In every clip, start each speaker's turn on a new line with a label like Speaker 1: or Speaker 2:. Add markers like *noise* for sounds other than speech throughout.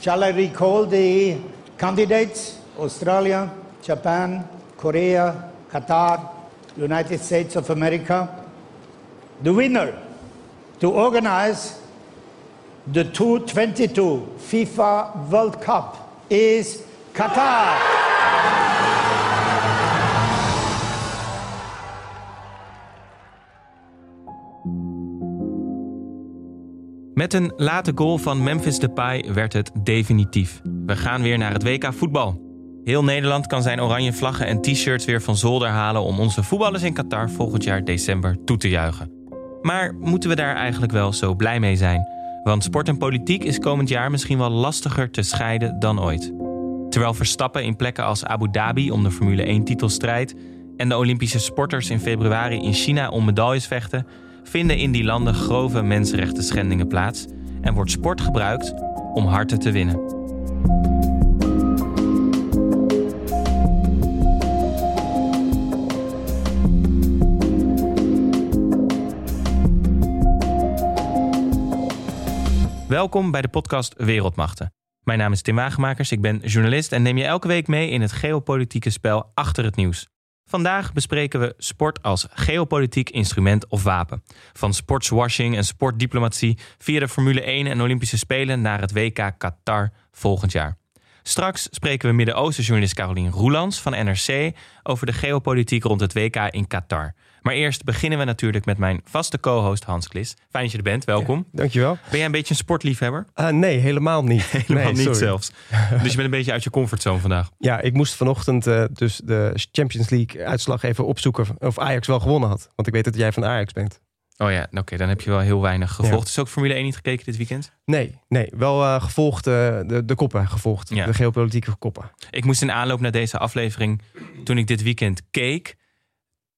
Speaker 1: Shall I recall the candidates? Australia, Japan, Korea, Qatar, United States of America. The winner to organize the 2022 FIFA World Cup is Qatar.
Speaker 2: Met een late goal van Memphis Depay werd het definitief. We gaan weer naar het WK voetbal. Heel Nederland kan zijn oranje vlaggen en t-shirts weer van zolder halen om onze voetballers in Qatar volgend jaar december toe te juichen. Maar moeten we daar eigenlijk wel zo blij mee zijn? Want sport en politiek is komend jaar misschien wel lastiger te scheiden dan ooit. Terwijl Verstappen in plekken als Abu Dhabi om de Formule 1-titel strijdt en de Olympische sporters in februari in China om medailles vechten, vinden in die landen grove mensenrechten schendingen plaats en wordt sport gebruikt om harten te winnen. Welkom bij de podcast Wereldmachten. Mijn naam is Tim Wagemakers, ik ben journalist en neem je elke week mee in het geopolitieke spel achter het nieuws. Vandaag bespreken we sport als geopolitiek instrument of wapen. Van sportswashing en sportdiplomatie via de Formule 1 en Olympische Spelen naar het WK Qatar volgend jaar. Straks spreken we Midden-Oosten-journalist Caroline Roelands van NRC over de geopolitiek rond het WK in Qatar. Maar eerst beginnen we natuurlijk met mijn vaste co-host Hans Klis. Fijn dat je er bent, welkom.
Speaker 3: Ja, dankjewel.
Speaker 2: Ben jij een beetje een sportliefhebber?
Speaker 3: Uh, nee, helemaal niet. *laughs*
Speaker 2: helemaal
Speaker 3: nee,
Speaker 2: niet
Speaker 3: sorry.
Speaker 2: zelfs. *laughs* dus je bent een beetje uit je comfortzone vandaag.
Speaker 3: Ja, ik moest vanochtend uh, dus de Champions League uitslag even opzoeken of Ajax wel gewonnen had. Want ik weet dat jij van Ajax bent.
Speaker 2: Oh ja, oké, okay, dan heb je wel heel weinig gevolgd. Ja. Is ook Formule 1 niet gekeken dit weekend?
Speaker 3: Nee, nee wel uh, gevolgd, uh, de, de koppen gevolgd. Ja. De geopolitieke koppen.
Speaker 2: Ik moest in aanloop naar deze aflevering, toen ik dit weekend keek,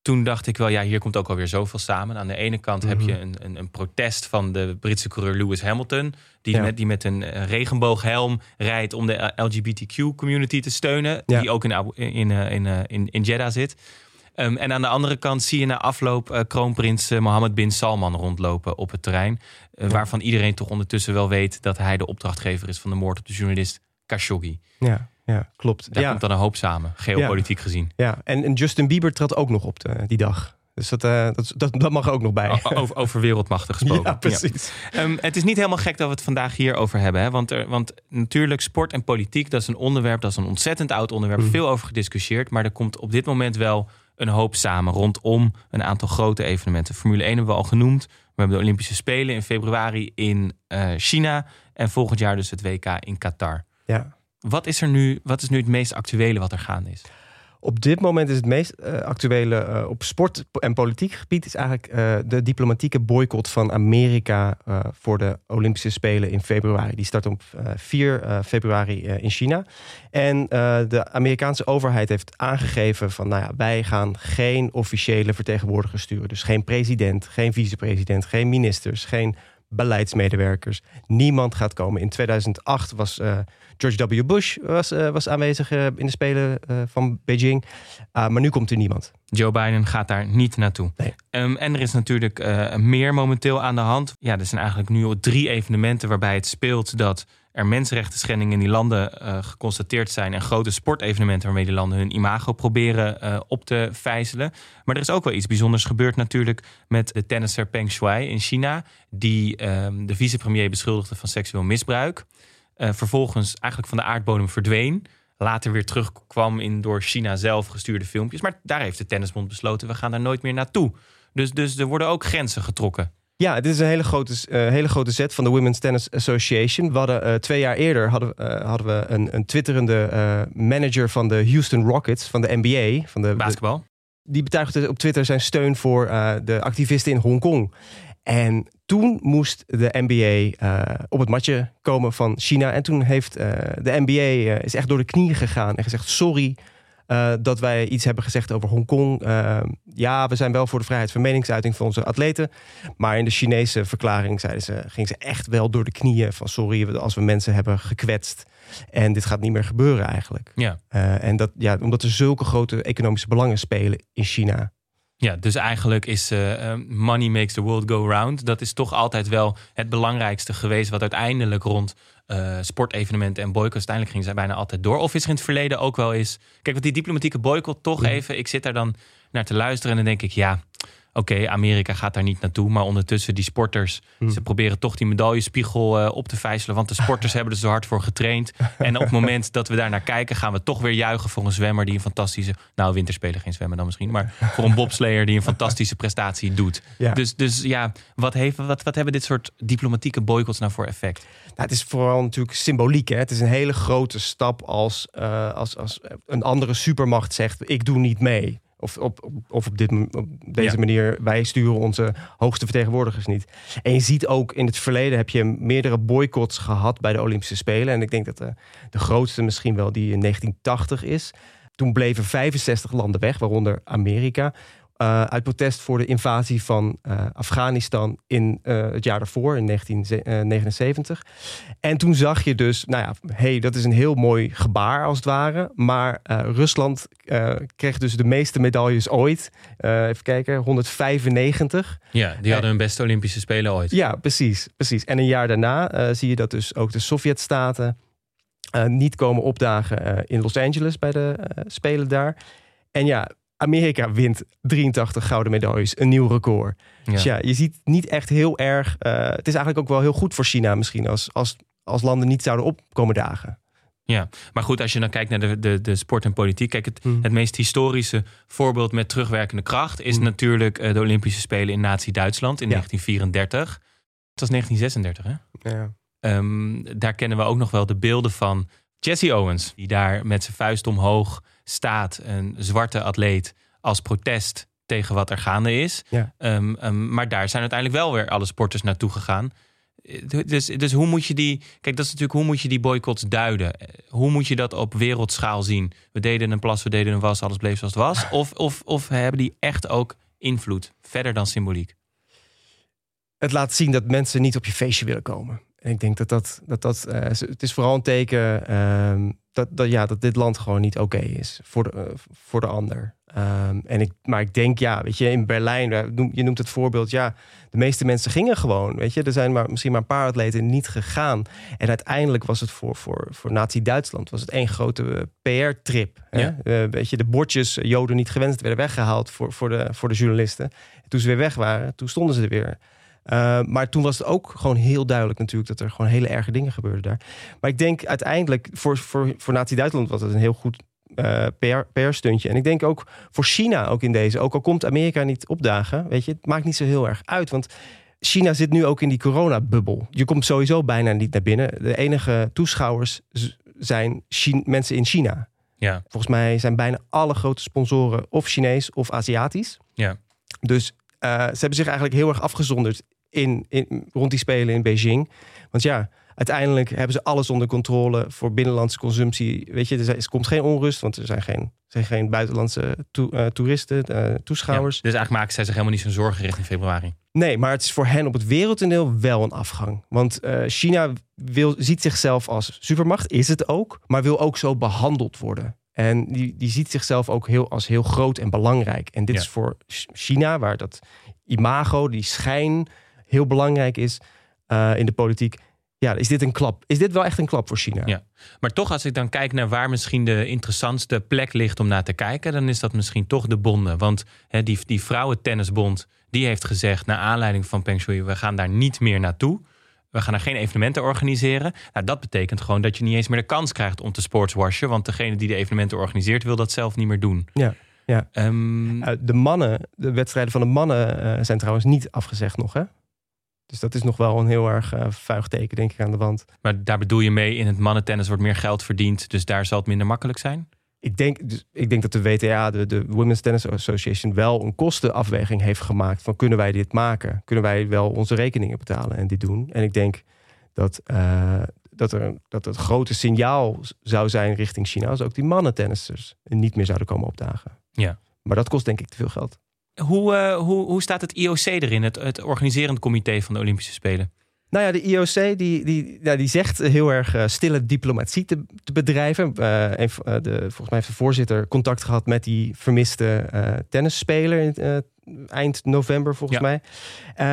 Speaker 2: toen dacht ik wel, ja, hier komt ook alweer zoveel samen. Aan de ene kant mm -hmm. heb je een, een, een, protest van de Britse coureur Lewis Hamilton, die, ja. met, die met een regenbooghelm rijdt om de LGBTQ-community te steunen, die ook in, in, in, in, in Jeddah zit. Um, en aan de andere kant zie je na afloop uh, kroonprins uh, Mohammed bin Salman rondlopen op het terrein. Uh, ja. Waarvan iedereen toch ondertussen wel weet dat hij de opdrachtgever is van de moord op de journalist Khashoggi.
Speaker 3: Ja, ja klopt.
Speaker 2: Daar
Speaker 3: ja.
Speaker 2: komt dan een hoop samen, geopolitiek
Speaker 3: ja.
Speaker 2: gezien.
Speaker 3: Ja, en, en, Justin Bieber trad ook nog op de, die dag. Dus dat, dat, dat, dat, mag er ook nog bij.
Speaker 2: Over, over, wereldmachten *laughs* gesproken.
Speaker 3: Ja, precies.
Speaker 2: Ja. Um, het is niet helemaal gek dat we het vandaag hierover hebben. Hè? Want, er, want natuurlijk, sport en politiek, dat is een onderwerp, dat is een ontzettend oud onderwerp. Mm. Veel over gediscussieerd. Maar er komt op dit moment wel een hoop samen rondom een aantal grote evenementen. Formule 1 hebben we al genoemd. We hebben de Olympische Spelen in februari in uh, China. En volgend jaar dus het WK in Qatar.
Speaker 3: Ja.
Speaker 2: Wat is er nu, wat is nu het meest actuele wat er gaande is?
Speaker 3: Op dit moment is het meest uh, actuele uh, op sport- en politiek gebied... is eigenlijk uh, de diplomatieke boycott van Amerika... voor de Olympische Spelen in februari. Die start op 4 februari in China. En de Amerikaanse overheid heeft aangegeven van... nou ja, wij gaan geen officiële vertegenwoordigers sturen. Dus geen president, geen vicepresident, geen ministers... geen beleidsmedewerkers. Niemand gaat komen. In 2008 was George W. Bush was, uh, was aanwezig uh, in de Spelen van Beijing. Ah, maar nu komt er niemand.
Speaker 2: Joe Biden gaat daar niet naartoe.
Speaker 3: Nee.
Speaker 2: Um, en er is natuurlijk meer momenteel aan de hand. Ja, er zijn eigenlijk nu al drie evenementen waarbij het speelt dat er mensenrechten schendingen in die landen uh, geconstateerd zijn en grote sportevenementen waarmee die landen hun imago proberen uh, op te vijzelen. Maar er is ook wel iets bijzonders gebeurd natuurlijk met de tennisser Peng Shuai in China, die uh, de vicepremier beschuldigde van seksueel misbruik. Uh, vervolgens eigenlijk van de aardbodem verdween. Later weer terugkwam in door China zelf gestuurde filmpjes. Maar daar heeft de tennisbond besloten, we gaan daar nooit meer naartoe. Dus, dus er worden ook grenzen getrokken.
Speaker 3: Ja, dit is een hele grote, uh, hele grote zet van de Women's Tennis Association. We hadden uh, twee jaar eerder hadden, uh, hadden we een, een twitterende manager van de Houston Rockets, van de NBA. Van de,
Speaker 2: Basketbal.
Speaker 3: De, die betuigde op Twitter zijn steun voor de activisten in Hongkong. En toen moest de NBA op het matje komen van China. En toen heeft de NBA is echt door de knieën gegaan en gezegd: sorry. Dat wij iets hebben gezegd over Hongkong. Ja, we zijn wel voor de vrijheid van meningsuiting van onze atleten. Maar in de Chinese verklaring zeiden ze, gingen ze echt wel door de knieën van sorry als we mensen hebben gekwetst. En dit gaat niet meer gebeuren eigenlijk.
Speaker 2: Ja.
Speaker 3: En dat, ja, omdat er zulke grote economische belangen spelen in China.
Speaker 2: Ja, dus eigenlijk is uh, money makes the world go round. Dat is toch altijd wel het belangrijkste geweest... wat uiteindelijk rond uh, sportevenementen en boycotts... uiteindelijk ging zij bijna altijd door. Of is er in het verleden ook wel eens... Kijk, wat die diplomatieke boycott toch even... Ik zit daar dan naar te luisteren en dan denk ik... ja, Oké, Amerika gaat daar niet naartoe. Maar ondertussen, die sporters, hmm. ze proberen toch die medaillespiegel uh, op te vijzelen. Want de sporters *laughs* hebben er zo hard voor getraind. En op het moment dat we daar naar kijken, gaan we toch weer juichen voor een zwemmer die een fantastische. Nou, winterspelen geen zwemmen dan misschien. Maar voor een bobslayer die een fantastische *laughs* prestatie doet. Dus, dus ja, wat, heeft, wat, wat hebben dit soort diplomatieke boycotts nou voor effect?
Speaker 3: Nou, het is vooral natuurlijk symboliek. Hè? Het is een hele grote stap als, uh, als, als een andere supermacht zegt: ik doe niet mee. Of op, of op, dit, op deze manier, wij sturen onze hoogste vertegenwoordigers niet. En je ziet ook in het verleden heb je meerdere boycotts gehad bij de Olympische Spelen. En ik denk dat de, de grootste misschien wel die in 1980 is. Toen bleven 65 landen weg, waaronder Amerika. Uh, uit protest voor de invasie van uh, Afghanistan in uh, het jaar daarvoor, in 1979. En toen zag je dus, nou ja, hey, dat is een heel mooi gebaar als het ware. Maar Rusland kreeg dus de meeste medailles ooit. even kijken, 195.
Speaker 2: Ja, die hadden hun beste Olympische Spelen ooit.
Speaker 3: Ja, precies. precies. En een jaar daarna zie je dat dus ook de Sovjetstaten niet komen opdagen in Los Angeles bij de Spelen daar. En ja, Amerika wint 83 gouden medailles, een nieuw record. Ja. Dus ja, je ziet niet echt heel erg. Uh, het is eigenlijk ook wel heel goed voor China misschien als, als, als landen niet zouden opkomen dagen.
Speaker 2: Ja, maar goed, als je dan kijkt naar de, de, de sport en politiek. Kijk, het, hmm. het meest historische voorbeeld met terugwerkende kracht is hmm. natuurlijk uh, de Olympische Spelen in Nazi-Duitsland in 1934. Het was 1936, hè? Ja. Um, daar kennen we ook nog wel de beelden van Jesse Owens, die daar met zijn vuist omhoog staat, een zwarte atleet, als protest tegen wat er gaande is. Ja. Ehm, ehm, maar daar zijn uiteindelijk wel weer alle sporters naartoe gegaan. Dus, dus hoe moet je die. Kijk, dat is natuurlijk hoe moet je die boycotts duiden? Hoe moet je dat op wereldschaal zien? We deden een plas, we deden een was, alles bleef zoals het was. *laughs* Of, of, of hebben die echt ook invloed, verder dan symboliek?
Speaker 3: Het laat zien dat mensen niet op je feestje willen komen. En ik denk dat dat. dat, dat uh, het is vooral een teken. Ehm, dat, dat, ja, dat dit land gewoon niet oké is voor de, uh, voor de ander. Um, en ik, maar ik denk, ja, weet je, in Berlijn, je noemt het voorbeeld, ja, de meeste mensen gingen gewoon, weet je. Er zijn maar, misschien maar een paar atleten niet gegaan. En uiteindelijk was het voor, voor, voor Nazi-Duitsland, was het één grote PR-trip. Ja. Weet je, de bordjes, Joden niet gewenst, werden weggehaald voor, voor, de, voor de journalisten. En toen ze weer weg waren, toen stonden ze er weer. Uh, maar toen was het ook gewoon heel duidelijk natuurlijk dat er gewoon hele erge dingen gebeurden daar. Maar ik denk uiteindelijk voor, voor, voor Nazi-Duitsland was het een heel goed uh, PR, PR-stuntje. En ik denk ook voor China ook in deze. Ook al komt Amerika niet opdagen, weet je, het maakt niet zo heel erg uit. Want China zit nu ook in die coronabubbel. Je komt sowieso bijna niet naar binnen. De enige toeschouwers zijn mensen in China. Ja. Volgens mij zijn bijna alle grote sponsoren of Chinees of Aziatisch. Ja. Dus uh, ze hebben zich eigenlijk heel erg afgezonderd in, in, rond die spelen in Beijing. Want ja, uiteindelijk hebben ze alles onder controle voor binnenlandse consumptie. Weet je, er, komt geen onrust, want er zijn geen, zijn geen buitenlandse uh, toeristen, uh, toeschouwers.
Speaker 2: dus eigenlijk maken zij zich helemaal niet zo'n zorgen richting februari.
Speaker 3: Nee, maar het is voor hen op het wereldtoneel wel een afgang. Want uh, China wil, ziet zichzelf als supermacht, is het ook, maar wil ook zo behandeld worden. En die, die ziet zichzelf ook heel, als heel groot en belangrijk. En dit is voor China, waar dat imago, die schijn heel belangrijk is uh, in de politiek. Ja, is dit een klap? Is dit wel echt een klap voor China?
Speaker 2: Ja, maar toch als ik dan kijk naar waar misschien de interessantste plek ligt om naar te kijken, dan is dat misschien toch de bonden. Want hè, die, die vrouwentennisbond, die heeft gezegd naar aanleiding van Peng Shui, we gaan daar niet meer naartoe. We gaan er geen evenementen organiseren. Nou, dat betekent gewoon dat je niet eens meer de kans krijgt om te sportswashen. Want degene die de evenementen organiseert, wil dat zelf niet meer doen.
Speaker 3: Ja. Ja. Um, de mannen, de wedstrijden van de mannen uh, zijn trouwens niet afgezegd nog, hè? Dus dat is nog wel een heel erg uh, vuig teken, denk ik, aan de wand.
Speaker 2: Maar daar bedoel je mee, in het mannentennis wordt meer geld verdiend, dus daar zal het minder makkelijk zijn?
Speaker 3: Ik denk, dus, ik denk dat de WTA, de, de Women's Tennis Association, wel een kostenafweging heeft gemaakt van kunnen wij dit maken? Kunnen wij wel onze rekeningen betalen en dit doen? En ik denk dat, uh, dat, er, dat het grote signaal zou zijn richting China als ook die mannentennissers niet meer zouden komen opdagen. Ja. Maar dat kost denk ik te veel geld.
Speaker 2: Hoe, uh, hoe, hoe staat het IOC erin, het, het organiserend comité van de Olympische Spelen?
Speaker 3: Nou ja, de IOC die, die, nou, die zegt heel erg uh, stille diplomatie te, te bedrijven. Uh, een, de, volgens mij heeft de voorzitter contact gehad met die vermiste tennisspeler eind november volgens mij.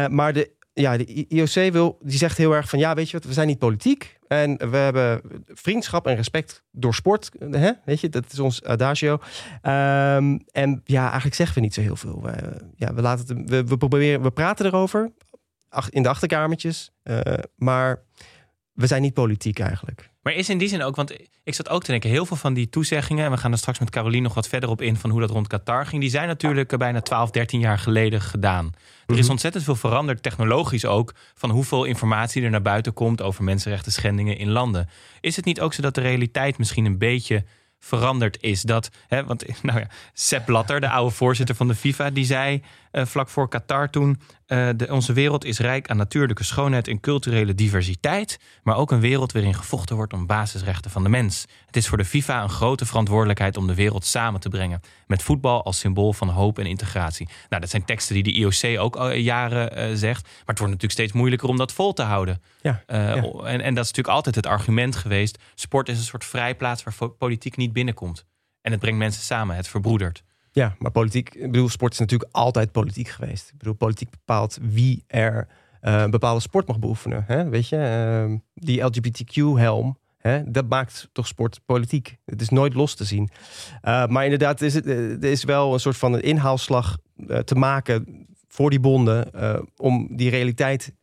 Speaker 3: Maar de, ja, de IOC wil, die zegt heel erg van ja, weet je wat, we zijn niet politiek. En we hebben vriendschap en respect door sport. Hè? Weet je, dat is ons adagio. Um, en ja, eigenlijk zeggen we niet zo heel veel. We, ja, we, laten we, we, proberen, we praten erover in de achterkamertjes. Uh, maar we zijn niet politiek eigenlijk.
Speaker 2: Maar is in die zin ook, want ik zat ook te denken, heel veel van die toezeggingen, en we gaan er straks met Caroline nog wat verder op in van hoe dat rond Qatar ging, die zijn natuurlijk bijna 12, 13 jaar geleden gedaan. Er is mhm. ontzettend veel veranderd, technologisch ook, van hoeveel informatie er naar buiten komt over mensenrechten schendingen in landen. Is het niet ook zo dat de realiteit misschien een beetje veranderd is. Dat, hè, want *laughs* nou ja, Sepp Blatter, de oude voorzitter van de FIFA, die zei vlak voor Qatar toen: uh, de, onze wereld is rijk aan natuurlijke schoonheid en culturele diversiteit, maar ook een wereld waarin gevochten wordt om basisrechten van de mens. Het is voor de FIFA een grote verantwoordelijkheid om de wereld samen te brengen, met voetbal als symbool van hoop en integratie. Nou, dat zijn teksten die de IOC ook al jaren uh, zegt, maar het wordt natuurlijk steeds moeilijker om dat vol te houden. Ja, ja. En, en dat is natuurlijk altijd het argument geweest: sport is een soort vrijplaats waar politiek niet binnenkomt. En het brengt mensen samen, het verbroedert.
Speaker 3: Ja, maar politiek, ik bedoel, sport is natuurlijk altijd politiek geweest. Ik bedoel, politiek bepaalt wie er een bepaalde sport mag beoefenen. Hè? Weet je, uh, die LGBTQ-helm, dat maakt toch sport politiek. Het is nooit los te zien. Uh, maar inderdaad, is het, er is wel een soort van een inhaalslag te maken voor die bonden om die realiteit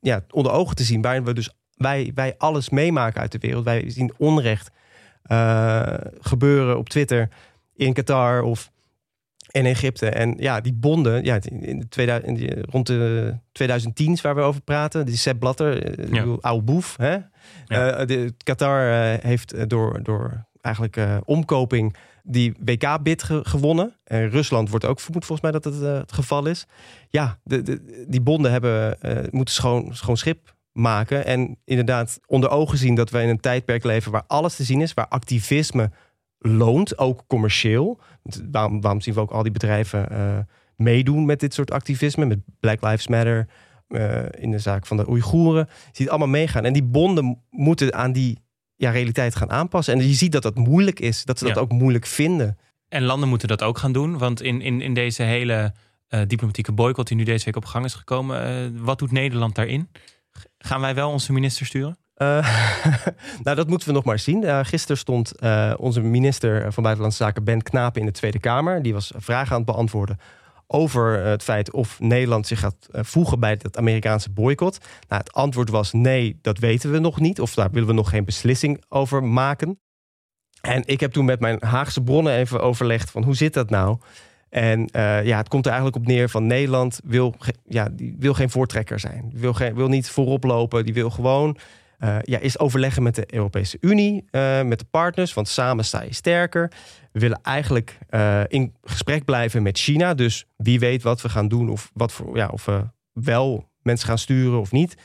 Speaker 3: ja, onder ogen te zien. Waarin we dus wij, wij alles meemaken uit de wereld. Wij zien onrecht gebeuren op Twitter in Qatar of en Egypte. En ja, die bonden, ja, in de 2000, rond de 2010 waar we over praten, die Sepp Blatter, eh, ja. oude boef. Hè? Ja. Uh, de, Qatar uh, heeft door, door eigenlijk uh, omkoping die WK-bid ge gewonnen. En Rusland wordt ook vermoed volgens mij dat het het geval is. Ja, de, de, die bonden hebben, moeten schoon, schoon schip maken. En inderdaad onder ogen zien dat we in een tijdperk leven waar alles te zien is, waar activisme loont, ook commercieel. Waarom, waarom zien we ook al die bedrijven uh, meedoen met dit soort activisme, met Black Lives Matter, uh, in de zaak van de Oeigoeren. Je ziet allemaal meegaan. En die bonden moeten aan die ja, realiteit gaan aanpassen. En je ziet dat dat moeilijk is, dat ze dat ook moeilijk vinden.
Speaker 2: En landen moeten dat ook gaan doen, want in, in, in deze hele uh, diplomatieke boycott die nu deze week op gang is gekomen, wat doet Nederland daarin? Gaan wij wel onze minister sturen?
Speaker 3: Uh, *laughs* nou, dat moeten we nog maar zien. Uh, gisteren stond uh, onze minister van Buitenlandse Zaken, Ben Knapen, in de Tweede Kamer. Die was vragen aan het beantwoorden over het feit of Nederland zich gaat voegen bij het Amerikaanse boycott. Nou, het antwoord was nee, dat weten we nog niet. Of daar willen we nog geen beslissing over maken. En ik heb toen met mijn Haagse bronnen even overlegd van hoe zit dat nou? En ja, het komt er eigenlijk op neer van Nederland wil, ja, die wil geen voortrekker zijn. Wil, wil niet voorop lopen. Die wil gewoon uh, ja, is overleggen met de Europese Unie, uh, met de partners, want samen sta je sterker. We willen eigenlijk uh, in gesprek blijven met China. Dus wie weet wat we gaan doen of, wat voor, ja, of we wel mensen gaan sturen of niet.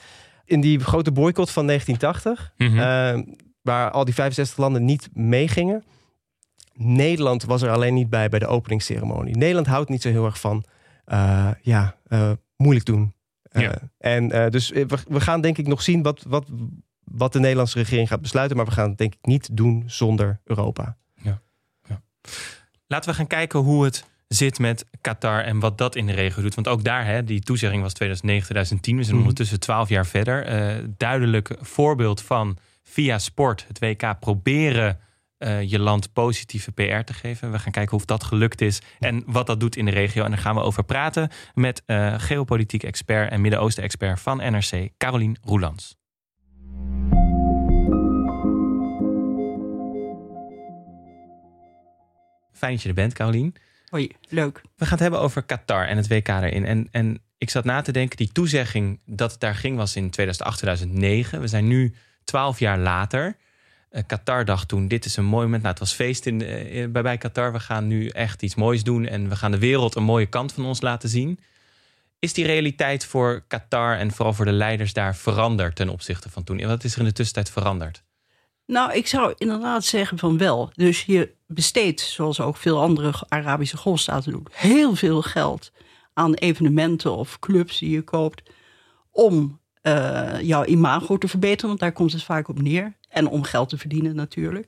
Speaker 3: In die grote boycott van 1980, mm -hmm. waar al die 65 landen niet meegingen. Nederland was er alleen niet bij bij de openingsceremonie. Nederland houdt niet zo heel erg van ja, moeilijk doen. Ja. en dus we, we, gaan denk ik nog zien wat, wat, wat de Nederlandse regering gaat besluiten. Maar we gaan het denk ik niet doen zonder Europa. Ja.
Speaker 2: ja. Laten we gaan kijken hoe het zit met Qatar en wat dat in de regio doet. Want ook daar, hè, die toezegging was 2009, 2010. We zijn mhm. ondertussen 12 jaar verder. Uh, duidelijk voorbeeld van via sport, het WK, proberen uh, je land positieve PR te geven. We gaan kijken of dat gelukt is en wat dat doet in de regio. En daar gaan we over praten met uh, geopolitiek expert en Midden-Oosten expert van NRC, Carolien Roelands. Fijn dat je er bent, Carolien.
Speaker 4: Hoi, leuk.
Speaker 2: We gaan het hebben over Qatar en het WK erin. En, en ik zat na te denken, die toezegging dat het daar ging was in 2008, 2009. We zijn nu twaalf jaar later. Uh, Qatar dacht toen, dit is een mooi moment. Nou, het was feest in, uh, bij, bij Qatar. We gaan nu echt iets moois doen. En we gaan de wereld een mooie kant van ons laten zien. Is die realiteit voor Qatar en vooral voor de leiders daar veranderd ten opzichte van toen? En wat is er in de tussentijd veranderd?
Speaker 4: Nou, ik zou inderdaad zeggen van wel. Dus je besteedt, zoals ook veel andere Arabische golfstaten doen, heel veel geld aan evenementen of clubs die je koopt om uh, jouw imago te verbeteren, want daar komt het vaak op neer. En om geld te verdienen natuurlijk.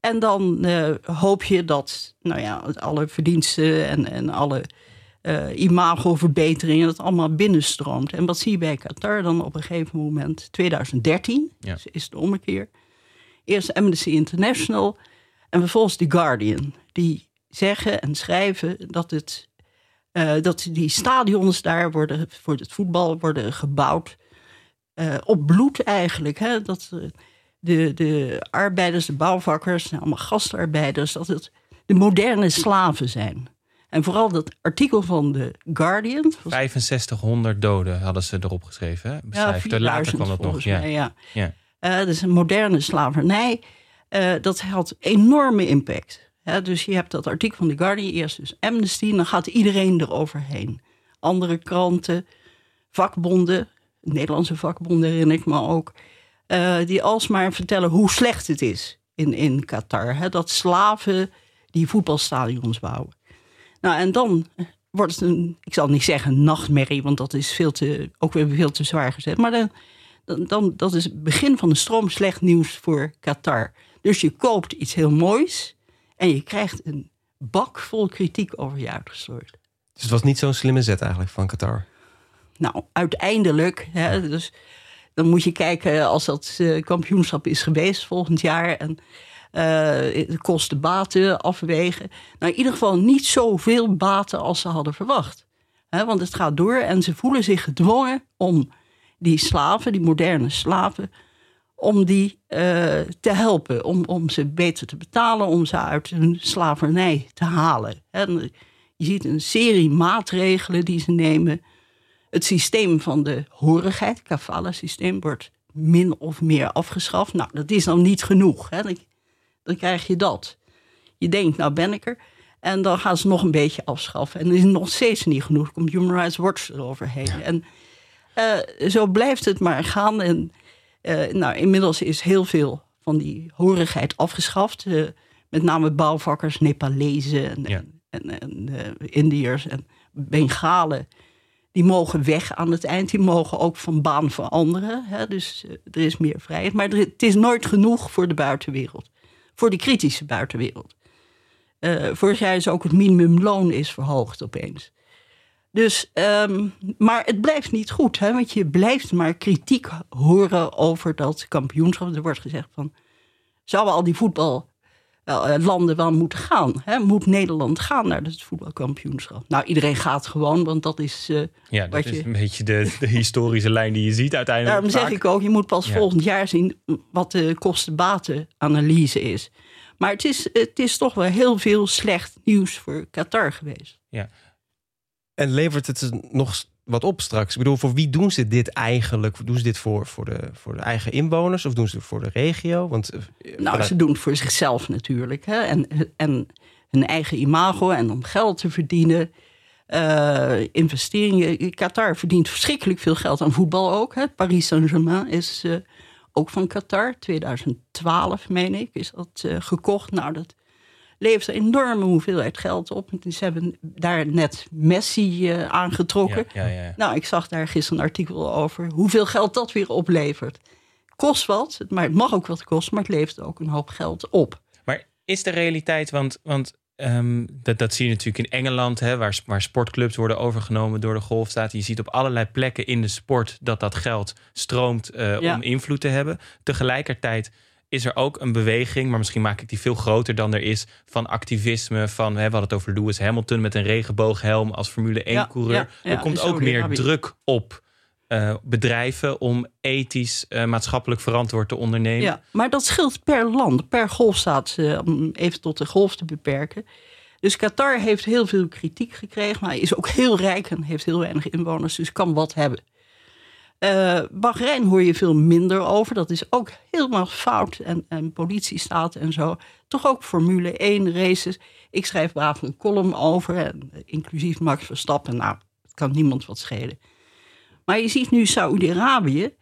Speaker 4: En dan uh, hoop je dat nou ja, alle verdiensten en, en alle uh, imagoverbetering, dat allemaal binnenstroomt. En wat zie je bij Qatar dan op een gegeven moment? 2013 ja. dus is de ommekeer. Eerst Amnesty International en vervolgens The Guardian. Die zeggen en schrijven dat, het, uh, dat die stadions daar worden, voor het voetbal worden gebouwd uh, op bloed eigenlijk. Hè? Dat de, de arbeiders, de bouwvakkers, allemaal gastarbeiders, dat het de moderne slaven zijn. En vooral dat artikel van de Guardian.
Speaker 2: 6500 doden hadden ze erop geschreven. Hè?
Speaker 4: Beschrijf. Ja, Later kwam dat nog. Ja. Mij, ja.
Speaker 2: ja.
Speaker 4: Dat is een moderne slavernij. Uh, dat had enorme impact. dus je hebt dat artikel van The Guardian, eerst dus Amnesty, dan gaat iedereen eroverheen. Andere kranten, vakbonden, Nederlandse vakbonden herinner ik me ook, uh, die alsmaar vertellen hoe slecht het is in, in Qatar. dat slaven die voetbalstadions bouwen. Nou, en dan wordt het een, ik zal niet zeggen nachtmerrie, want dat is veel te, ook weer veel te zwaar gezet. Maar dan, dan, dan, dat is het begin van een stroom slecht nieuws voor Qatar. Dus je koopt iets heel moois en je krijgt een bak vol kritiek over je uitgestort.
Speaker 3: Dus het was niet zo'n slimme zet eigenlijk van Qatar?
Speaker 4: Nou, uiteindelijk. Hè, dus dan moet je kijken als dat uh, kampioenschap is geweest volgend jaar. En uh, kosten baten afwegen. Nou, in ieder geval niet zoveel baten als ze hadden verwacht. want het gaat door en ze voelen zich gedwongen om die slaven, die moderne slaven, om die uh, te helpen. Om, om ze beter te betalen, om ze uit hun slavernij te halen. En je ziet een serie maatregelen die ze nemen. Het systeem van de horigheid, kafala-systeem, wordt min of meer afgeschaft. Nou, dat is dan niet genoeg. Hè dan krijg je dat. Je denkt, nou ben ik er. En dan gaan ze nog een beetje afschaffen. En dan is nog steeds niet genoeg. komt Human Rights Watch eroverheen. En uh, zo blijft het maar gaan. En uh, nou, inmiddels is heel veel van die horigheid afgeschaft. Uh, met name bouwvakkers, Nepalezen en, ja. en, en Indiërs en Bengalen. Die mogen weg aan het eind. Die mogen ook van baan veranderen. Hè? Dus er is meer vrijheid. Maar het is nooit genoeg voor de buitenwereld voor de kritische buitenwereld. Vorig jaar is ook het minimumloon is verhoogd opeens. Dus, um, maar het blijft niet goed, hè, want je blijft maar kritiek horen over dat kampioenschap. Er wordt gezegd van, zouden al die voetballanden wel moeten gaan? Hè? Moet Nederland gaan naar het voetbalkampioenschap? Nou, iedereen gaat gewoon, want dat is. Uh,
Speaker 2: ja, dat is een beetje de, de, historische *laughs* lijn die je ziet uiteindelijk.
Speaker 4: Daarom zeg ik ook, je moet pas volgend jaar zien wat de kostenbatenanalyse is. Maar het is, het is toch wel heel veel slecht nieuws voor Qatar geweest.
Speaker 2: Ja.
Speaker 3: En levert het nog wat op straks? Ik bedoel, voor wie doen ze dit eigenlijk? Doen ze dit voor, voor, de, voor de eigen inwoners of doen ze het voor de regio? Want, eh,
Speaker 4: nou, ze doen het voor zichzelf natuurlijk. Hè? En, en hun eigen imago en om geld te verdienen. Uh, investeringen. Qatar verdient verschrikkelijk veel geld aan voetbal ook. Hè? Paris Saint-Germain is uh, ook van Qatar. 2012, meen ik, is dat uh, gekocht. Nou, dat levert een enorme hoeveelheid geld op. Ze hebben daar net Messi uh, aangetrokken.
Speaker 2: Ja, ja, ja.
Speaker 4: Nou, ik zag daar gisteren een artikel over hoeveel geld dat weer oplevert. Kost wat, maar het mag ook wat kosten, maar het levert ook een hoop geld op.
Speaker 2: Maar is de realiteit, want, want Um, dat, dat zie je natuurlijk in Engeland, hè, waar, waar sportclubs worden overgenomen door de golfstaat. Je ziet op allerlei plekken in de sport dat dat geld stroomt uh, om invloed te hebben. Tegelijkertijd is er ook een beweging, maar misschien maak ik die veel groter dan er is, van activisme. Van, we hadden het over Lewis Hamilton met een regenbooghelm als Formule 1-coureur. er komt ook meer druk op uh, bedrijven om ethisch, uh, maatschappelijk verantwoord te ondernemen.
Speaker 4: Ja, maar dat scheelt per land, per golfstaat, uh, om even tot de golf te beperken. Dus Qatar heeft heel veel kritiek gekregen, maar is ook heel rijk en heeft heel weinig inwoners, dus kan wat hebben. Bahrein hoor je veel minder over. Dat is ook helemaal fout. En, en politiestaat en zo. Toch ook Formule 1 races. Ik schrijf braaf een column over. En, inclusief Max Verstappen. Nou, het kan niemand wat schelen. Maar je ziet nu Saoedi-Arabië,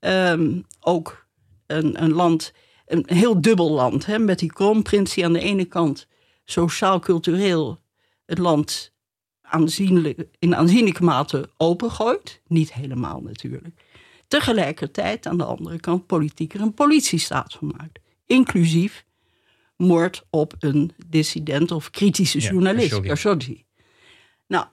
Speaker 4: um, ook een, een, land, een heel dubbel land, hè, met die kroonprins die aan de ene kant sociaal-cultureel het land aanzienlijk, in aanzienlijke mate opengooit. Niet helemaal natuurlijk. Tegelijkertijd aan de andere kant politiek er een politiestaat van maakt. Inclusief moord op een dissident of kritische journalist, Khashoggi. Nou,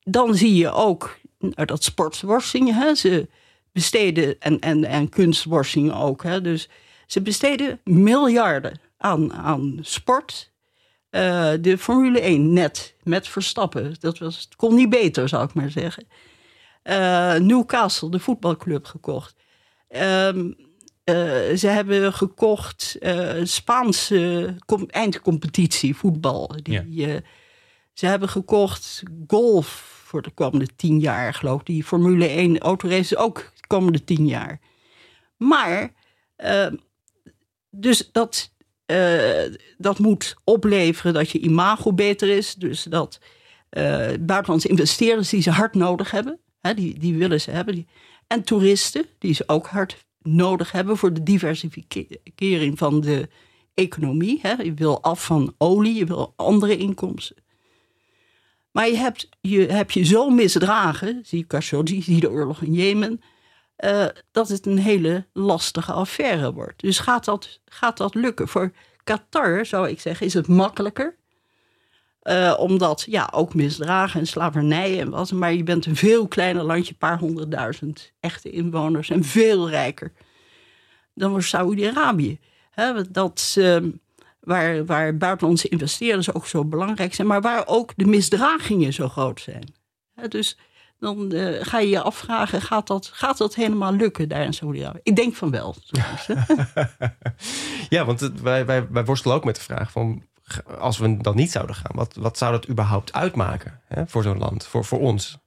Speaker 4: dan zie je ook nou, dat sportworsing, hè, ze besteden, en, en, en kunstworsing ook, hè, dus ze besteden miljarden aan, aan sport. Uh, de Formule 1 net met Verstappen, dat was, het kon niet beter, zou ik maar zeggen. Uh, Newcastle, de voetbalclub, gekocht. Um, uh, ze hebben gekocht Spaanse eindcompetitie, voetbal. Die, ja. ze hebben gekocht golf voor de komende tien jaar, geloof ik. Die Formule 1 autoraces ook de komende tien jaar. Maar, uh, dus dat, dat moet opleveren dat je imago beter is. Dus dat uh, buitenlandse investeerders die ze hard nodig hebben, hè, die, die willen ze hebben. En toeristen die ze ook hard nodig hebben voor de diversificering van de economie. Hè. Je wil af van olie, je wil andere inkomsten. Maar je hebt je, hebt je zo misdragen, zie Khashoggi, zie de oorlog in Jemen, uh, dat het een hele lastige affaire wordt. Dus gaat dat, gaat dat lukken? Voor Qatar, zou ik zeggen, is het makkelijker. Uh, omdat, ja, ook misdragen en slavernij en wat. Maar je bent een veel kleiner landje, een paar honderdduizend echte inwoners en veel rijker dan Saudi-Arabië. Dat, uh, waar, waar buitenlandse investeerders ook zo belangrijk zijn, maar waar ook de misdragingen zo groot zijn. dus dan uh, ga je je afvragen, gaat dat, gaat dat helemaal lukken daar in Saudi-Arabië? Ik denk van wel. *laughs*
Speaker 3: ja, want het, wij, wij, wij worstelen ook met de vraag van, als we dan niet zouden gaan, wat, wat zou dat überhaupt uitmaken hè, voor zo'n land, voor, voor ons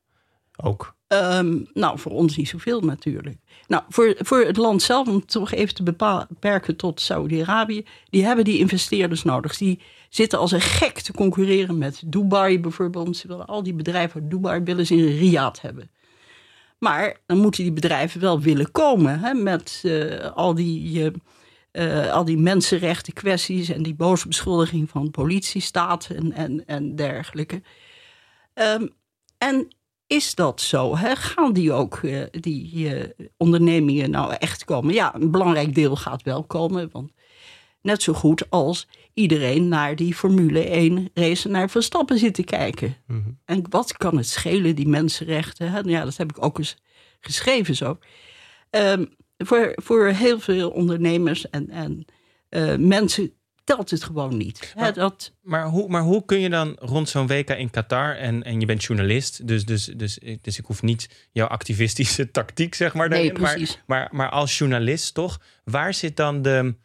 Speaker 3: ook?
Speaker 4: Um, nou, voor ons niet zoveel natuurlijk. Nou, voor, voor het land zelf, om toch even te beperken tot Saudi-Arabië, die hebben die investeerders nodig. Die zitten als een gek te concurreren met Dubai bijvoorbeeld. Ze willen al die bedrijven uit Dubai willen ze in Riyadh hebben. Maar dan moeten die bedrijven wel willen komen hè, met uh, al, die, uh, al die mensenrechten kwesties en die boze beschuldiging van politiestaat en, en, en dergelijke. Um, en is dat zo? Hè? Gaan die ook, uh, die ondernemingen nou echt komen? Ja, een belangrijk deel gaat wel komen. Want net zo goed als iedereen naar die Formule 1 race naar Verstappen zit te kijken. Mm -hmm. En wat kan het schelen, die mensenrechten? Hè? Ja, dat heb ik ook eens geschreven zo. Um, voor, voor heel veel ondernemers en, en uh, mensen telt het gewoon niet.
Speaker 2: Maar,
Speaker 4: dat...
Speaker 2: maar, hoe, maar hoe kun je dan rond zo'n WK in Qatar en, en je bent journalist, dus, dus, dus, dus ik hoef niet jouw activistische *laughs* tactiek, zeg maar.
Speaker 4: Nee, precies.
Speaker 2: Maar, maar, maar als journalist toch, waar zit dan de,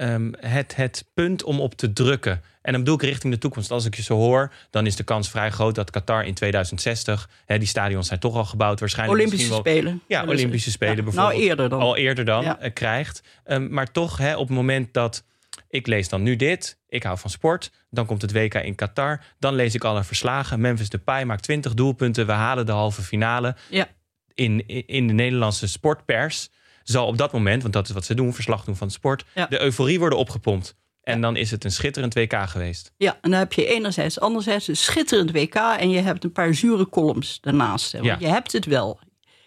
Speaker 2: um, het, het punt om op te drukken? En dan bedoel ik richting de toekomst. Als ik je zo hoor, dan is de kans vrij groot dat Qatar in 2060, hè, die stadions zijn toch al gebouwd, waarschijnlijk
Speaker 4: Olympische
Speaker 2: wel,
Speaker 4: Spelen.
Speaker 2: Ja, Olympische Spelen
Speaker 4: ja,
Speaker 2: bijvoorbeeld.
Speaker 4: Nou, eerder dan.
Speaker 2: Al eerder dan ja. uh, krijgt. Um, maar toch, hè, op het moment dat ik lees dan nu dit. Ik hou van sport. Dan komt het WK in Qatar. Dan lees ik alle verslagen. Memphis Depay maakt 20 doelpunten. We halen de halve finale.
Speaker 4: Ja.
Speaker 2: In, in de Nederlandse sportpers zal op dat moment, want dat is wat ze doen, verslag doen van sport,
Speaker 4: ja.
Speaker 2: de euforie worden opgepompt. En dan is het een schitterend WK geweest.
Speaker 4: Ja, en dan heb je enerzijds, anderzijds een schitterend WK en je hebt een paar zure columns daarnaast. Ja. Je hebt het wel.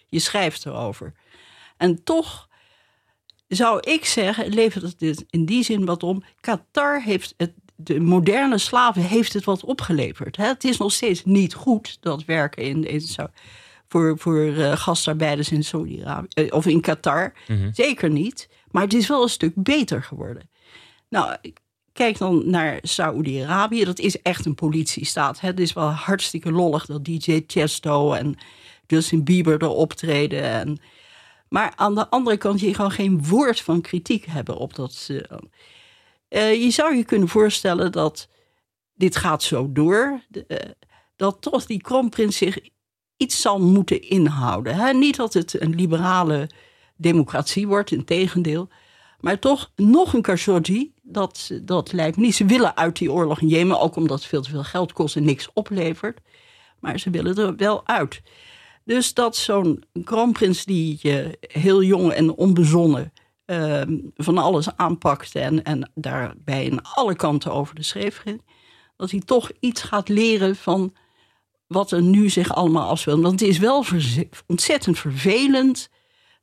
Speaker 4: Je schrijft erover. En toch zou ik zeggen, levert het dit in die zin wat om. Qatar heeft het, de moderne slaven heeft het wat opgeleverd. Het is nog steeds niet goed dat werken in, in voor, voor uh, gastarbeiders in Saudi-Arabië uh, of in Qatar.
Speaker 2: Mhm.
Speaker 4: Mm -hmm. Zeker niet. Maar het is wel een stuk beter geworden. Nou, kijk dan naar Saudi-Arabië. Dat is echt een politiestaat. Hè? Het is wel hartstikke lollig dat DJ Chesto en Justin Bieber er optreden. En, maar aan de andere kant, je gewoon geen woord van kritiek hebben op dat. Uh, uh, je zou je kunnen voorstellen dat dit gaat zo door. Uh, dat toch die kroonprins zich iets zal moeten inhouden. Hè? Niet dat het een liberale democratie wordt, in tegendeel. Maar toch nog een Khashoggi, dat, dat lijkt niet. Ze willen uit die oorlog in Jemen, ook omdat het veel te veel geld kost en niks oplevert. Maar ze willen er wel uit. Dus dat zo'n kroonprins die uh, heel jong en onbezonnen uh, van alles aanpakt en, en daarbij in alle kanten over de schreef ging, dat hij toch iets gaat leren van wat er nu zich allemaal afspeelt. Want het is wel ontzettend vervelend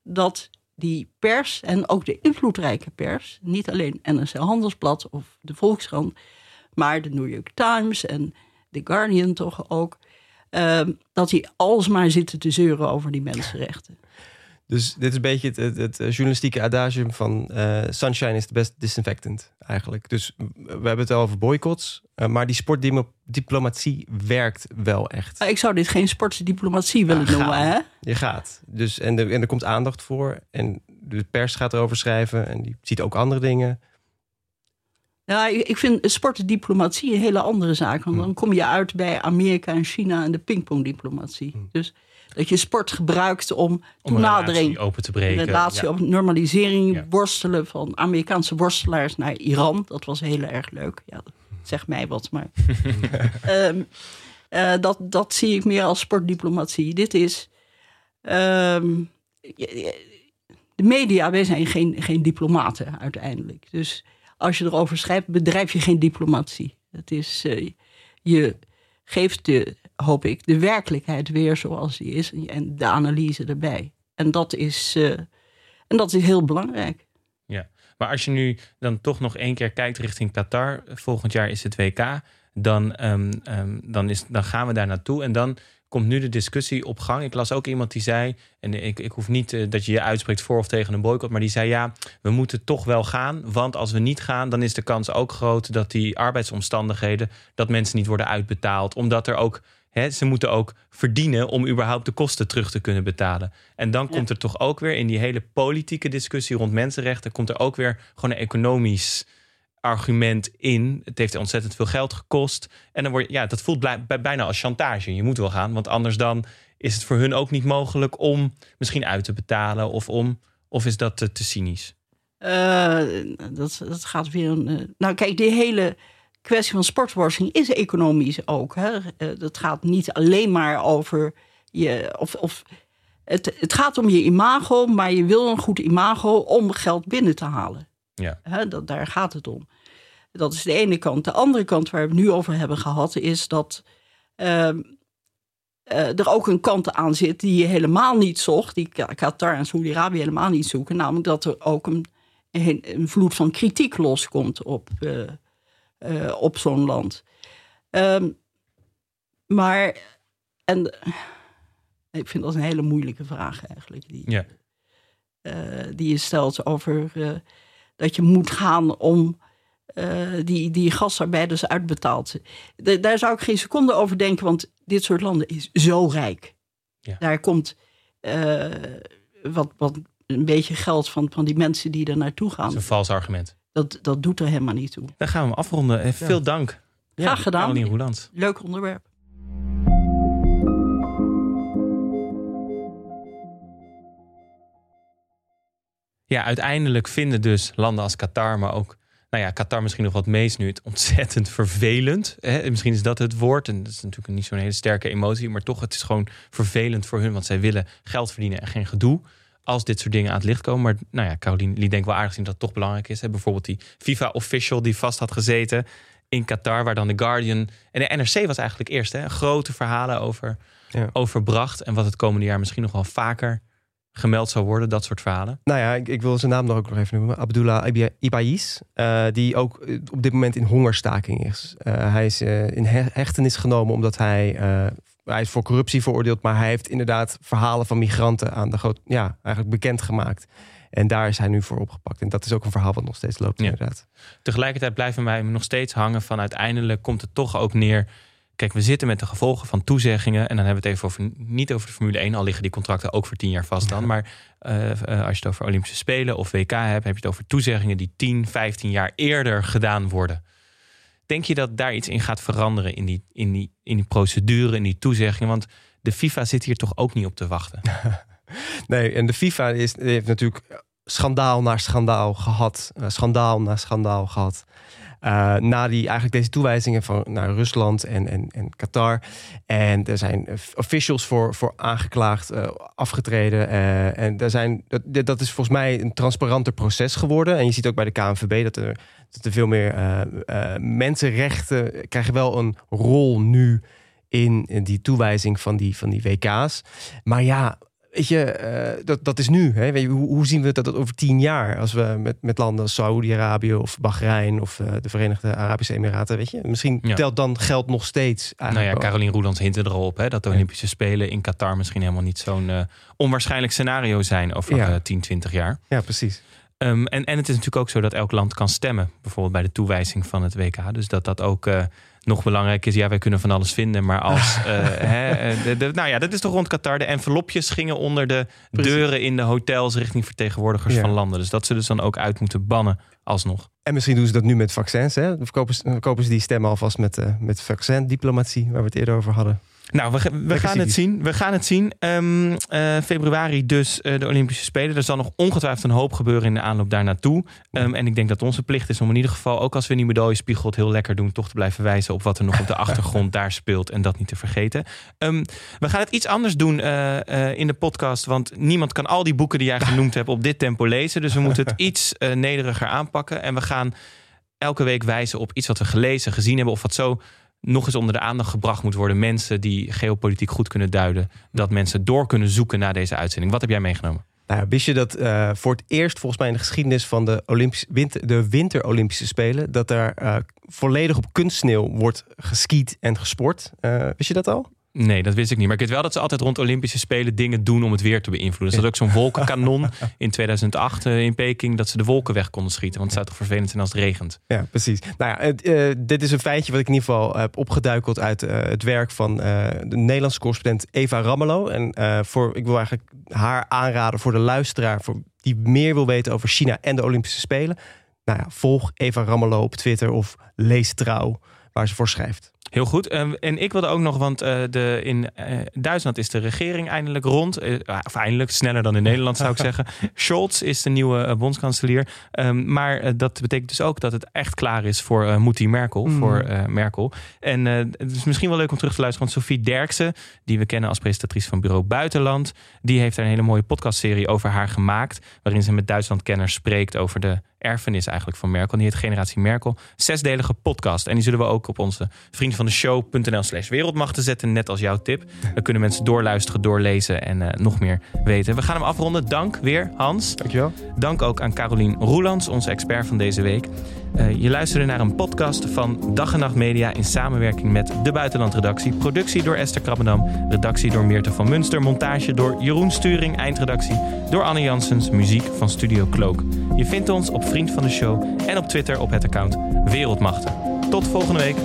Speaker 4: dat die pers en ook de invloedrijke pers, niet alleen NRC Handelsblad of de Volkskrant, maar de New York Times en The Guardian toch ook, ehm, dat die alsmaar zitten te zeuren over die mensenrechten.
Speaker 3: Dus dit is een beetje het, het, het journalistieke adagium van uh, sunshine is the best disinfectant eigenlijk. Dus we hebben het al over boycotts, uh, maar die sportdiplomatie werkt wel echt.
Speaker 4: Ik zou dit geen sportdiplomatie willen
Speaker 3: Ja,
Speaker 4: noemen, hè?
Speaker 3: Je gaat. Dus, en, er, en er komt aandacht voor. En de pers gaat erover schrijven. En die ziet ook andere dingen.
Speaker 4: Ja, ik ik vind sportdiplomatie een hele andere zaak. Want dan kom je uit bij Amerika en China en de pingpongdiplomatie. Dus dat je sport gebruikt om
Speaker 2: Om
Speaker 4: toenadering,
Speaker 2: relatie open te breken.
Speaker 4: relatie
Speaker 2: Ja.
Speaker 4: op normalisering,
Speaker 2: Ja.
Speaker 4: worstelen van Amerikaanse worstelaars naar Iran. Dat was heel erg leuk. Ja, dat zegt mij wat, maar *laughs* Ehm, eh, dat, dat zie ik meer als sportdiplomatie. Dit is ehm, de media. Wij zijn geen, geen diplomaten uiteindelijk. Dus als je erover schrijft, bedrijf je geen diplomatie. Het is, eh, je geeft de, hoop ik, de werkelijkheid weer zoals die is en de analyse erbij. En dat is, eh, en dat is heel belangrijk.
Speaker 2: Ja, maar als je nu dan toch nog één keer kijkt richting Qatar, volgend jaar is het WK, dan, ehm, ehm, dan, is, dan gaan we daar naartoe en dan komt nu de discussie op gang. Ik las ook iemand die zei, en ik, ik hoef niet eh, dat je je uitspreekt voor of tegen een boycott, maar die zei ja, we moeten toch wel gaan, want als we niet gaan, dan is de kans ook groot dat die arbeidsomstandigheden, dat mensen niet worden uitbetaald, omdat er ook Hè, ze moeten ook verdienen om überhaupt de kosten terug te kunnen betalen. En dan komt er toch ook weer in die hele politieke discussie rond mensenrechten, komt er ook weer gewoon een economisch argument in. Het heeft ontzettend veel geld gekost. En dan word je, ja, dat voelt bijna als chantage. Je moet wel gaan, want anders dan is het voor hun ook niet mogelijk om misschien uit te betalen of om. Of is dat te, te cynisch?
Speaker 4: Eh, dat, dat gaat weer een. eh, nou, kijk, die hele kwestie van sportwashing is economisch ook. Hè? Eh, dat gaat niet alleen maar over je. Of, of, het, het gaat om je imago, maar je wil een goed imago om geld binnen te halen.
Speaker 2: Ja.
Speaker 4: Dat, daar gaat het om. Dat is de ene kant. De andere kant waar we het nu over hebben gehad, is dat ehm, eh, er ook een kant aan zit die je helemaal niet zocht, die Qatar en Saudi-Arabië helemaal niet zoeken. Namelijk dat er ook een, een, een vloed van kritiek loskomt op, eh, eh, op zo'n land. Ehm, maar, en ik vind dat een hele moeilijke vraag eigenlijk. Die,
Speaker 2: Ja.
Speaker 4: die je stelt over dat je moet gaan om eh, die, die gastarbeiders uitbetaald. Da- daar zou ik geen seconde over denken, want dit soort landen is zo rijk.
Speaker 2: Ja.
Speaker 4: Daar komt eh, wat, wat een beetje geld van, van die mensen die er naartoe
Speaker 2: Dat
Speaker 4: gaan.
Speaker 2: is een vals argument.
Speaker 4: Dat, dat doet er helemaal niet toe.
Speaker 2: Dan gaan we hem afronden. Eh, Veel dank.
Speaker 4: Graag gedaan.
Speaker 2: Caroline.
Speaker 4: Leuk onderwerp.
Speaker 2: Ja, uiteindelijk vinden dus landen als Qatar, maar ook, nou ja, Qatar misschien nog wat meest nu, het ontzettend vervelend. Hè? Misschien is dat het woord. En dat is natuurlijk niet zo'n hele sterke emotie, maar toch, het is gewoon vervelend voor hun, want zij willen geld verdienen en geen gedoe. Als dit soort dingen aan het licht komen. Maar nou ja, Caroline die denkt wel aardig zien dat het toch belangrijk is. Hè? Bijvoorbeeld die FIFA-official die vast had gezeten in Qatar, waar dan de Guardian en de NRC was eigenlijk eerst hè, grote verhalen over,
Speaker 3: Ja.
Speaker 2: over bracht. En wat het komende jaar misschien nog wel vaker gemeld zou worden, dat soort verhalen.
Speaker 3: Nou ja, ik, ik wil zijn naam nog ook nog even noemen. Abdullah Ibais. eh, die ook eh, op dit moment in hongerstaking is. Eh, hij is in he- hechtenis genomen omdat hij... hij is voor corruptie veroordeeld, maar hij heeft inderdaad verhalen van migranten aan de groot, ja, eigenlijk bekendgemaakt. En daar is hij nu voor opgepakt. En dat is ook een verhaal wat nog steeds loopt,
Speaker 2: Ja.
Speaker 3: inderdaad.
Speaker 2: Tegelijkertijd blijven wij nog steeds hangen van uiteindelijk komt het toch ook neer. Kijk, we zitten met de gevolgen van toezeggingen. En dan hebben we het even over niet over de Formule 1, al liggen die contracten ook voor tien jaar vast dan. Maar eh, eh, als je het over Olympische Spelen of WK hebt, heb je het over toezeggingen die 10, 15 jaar eerder gedaan worden. Denk je dat daar iets in gaat veranderen in die, in die, in die procedure, in die toezeggingen? Want de FIFA zit hier toch ook niet op te wachten. *laughs*
Speaker 3: Nee, en de FIFA is, heeft natuurlijk schandaal na schandaal gehad. eh, schandaal na schandaal gehad. Eh, na die, eigenlijk deze toewijzingen van naar Rusland en, en, en Qatar. En er zijn officials voor, voor aangeklaagd, eh, afgetreden. eh, en er zijn, dat, dat is volgens mij een transparanter proces geworden. En je ziet ook bij de KNVB dat er, dat er veel meer mensenrechten krijgen wel een rol nu in die toewijzing van die, van die WK's. Maar ja, weet je, eh, dat, dat is nu. Hè? Weet je, hoe, hoe zien we dat, dat over tien jaar? Als we met, met landen als Saoedi-Arabië of Bahrein of de Verenigde Arabische Emiraten, weet je, misschien telt dan geld nog steeds.
Speaker 2: Nou ja, Caroline Roelands hintte er al op hè, dat de Olympische Spelen in Qatar misschien helemaal niet zo'n onwaarschijnlijk scenario zijn over ja. 10, 20 jaar.
Speaker 3: Ja, precies.
Speaker 2: Ehm, en, en het is natuurlijk ook zo dat elk land kan stemmen, bijvoorbeeld bij de toewijzing van het WK. Dus dat dat ook nog belangrijk is, ja, wij kunnen van alles vinden. Maar als. uh, *laughs* hè, eh, de, nou ja, dat is toch rond Qatar. De envelopjes gingen onder de deuren in de hotels richting vertegenwoordigers van landen. Dus dat ze dus dan ook uit moeten bannen alsnog.
Speaker 3: En misschien doen ze dat nu met vaccins. Hè? Verkopen, ze, verkopen ze die stemmen alvast met, uh, met vaccindiplomatie, waar we het eerder over hadden.
Speaker 2: Nou, we, we gaan het zien. We gaan het zien. Um, februari dus uh, de Olympische Spelen. Er zal nog ongetwijfeld een hoop gebeuren in de aanloop daar naartoe. Um, en ik denk dat onze plicht is om in ieder geval, ook als we die medaillespiegel het heel lekker doen, toch te blijven wijzen op wat er nog op de *laughs* achtergrond daar speelt en dat niet te vergeten. Um, we gaan het iets anders doen uh, in de podcast, want niemand kan al die boeken die jij *laughs* genoemd hebt op dit tempo lezen. Dus we moeten het iets nederiger aanpakken. En we gaan elke week wijzen op iets wat we gelezen, gezien hebben of wat zo nog eens onder de aandacht gebracht moet worden. Mensen die geopolitiek goed kunnen duiden. Dat mensen door kunnen zoeken naar deze uitzending. Wat heb jij meegenomen?
Speaker 3: Nou, wist je dat uh, voor het eerst volgens mij in de geschiedenis van de, Olympische, winter, de Winter-Olympische Spelen... dat daar uh, volledig op kunstsneeuw wordt geskiet en gesport. Uh, wist je dat al?
Speaker 2: Nee, dat wist ik niet. Maar ik weet wel dat ze altijd rond Olympische Spelen dingen doen om het weer te beïnvloeden. Er zat ook zo'n wolkenkanon *laughs* in 2008 uh, in Peking dat ze de wolken weg konden schieten. Want het zou toch vervelend zijn als het regent.
Speaker 3: Ja, precies. Nou ja, uh, dit is een feitje wat ik in ieder geval heb opgeduikeld uit uh, het werk van de Nederlandse correspondent Eva Rammelo. En voor, ik wil eigenlijk haar aanraden voor de luisteraar voor, die meer wil weten over China en de Olympische Spelen. Nou ja, volg Eva Rammelo op Twitter of lees trouw waar ze voor schrijft.
Speaker 2: Heel goed. Ehm, en ik wilde ook nog, want uh, de, in uh, Duitsland is de regering eindelijk rond. Uh, of eindelijk, sneller dan in Nederland zou ik *laughs* zeggen. Scholz is de nieuwe bondskanselier. Um, maar dat betekent dus ook dat het echt klaar is voor uh, Moetie Merkel. Mm. Voor Merkel. En het is misschien wel leuk om terug te luisteren. Want Sophie Derksen, die we kennen als presentatrice van Bureau Buitenland. Die heeft een hele mooie podcastserie over haar gemaakt. Waarin ze met Duitslandkenners spreekt over de erfenis eigenlijk van Merkel. Die heet Generatie Merkel. Zesdelige podcast. En die zullen we ook op onze vriend van de show.nl slash wereldmachten zetten. Net als jouw tip. Dan kunnen mensen doorluisteren, doorlezen en uh, nog meer weten. We gaan hem afronden. Dank weer, Hans.
Speaker 3: Dankjewel.
Speaker 2: Dank ook aan Carolien Roelands, onze expert van deze week. Uh, je luisterde naar een podcast van Dag en Nacht Media in samenwerking met de Buitenlandredactie. Productie door Esther Krabbendam. Redactie door Meerte van Munster. Montage door Jeroen Sturing. Eindredactie door Anne Janssens. Muziek van Studio Cloak. Je vindt ons op Vriend van de Show en op Twitter op het account Wereldmachten. Tot volgende week.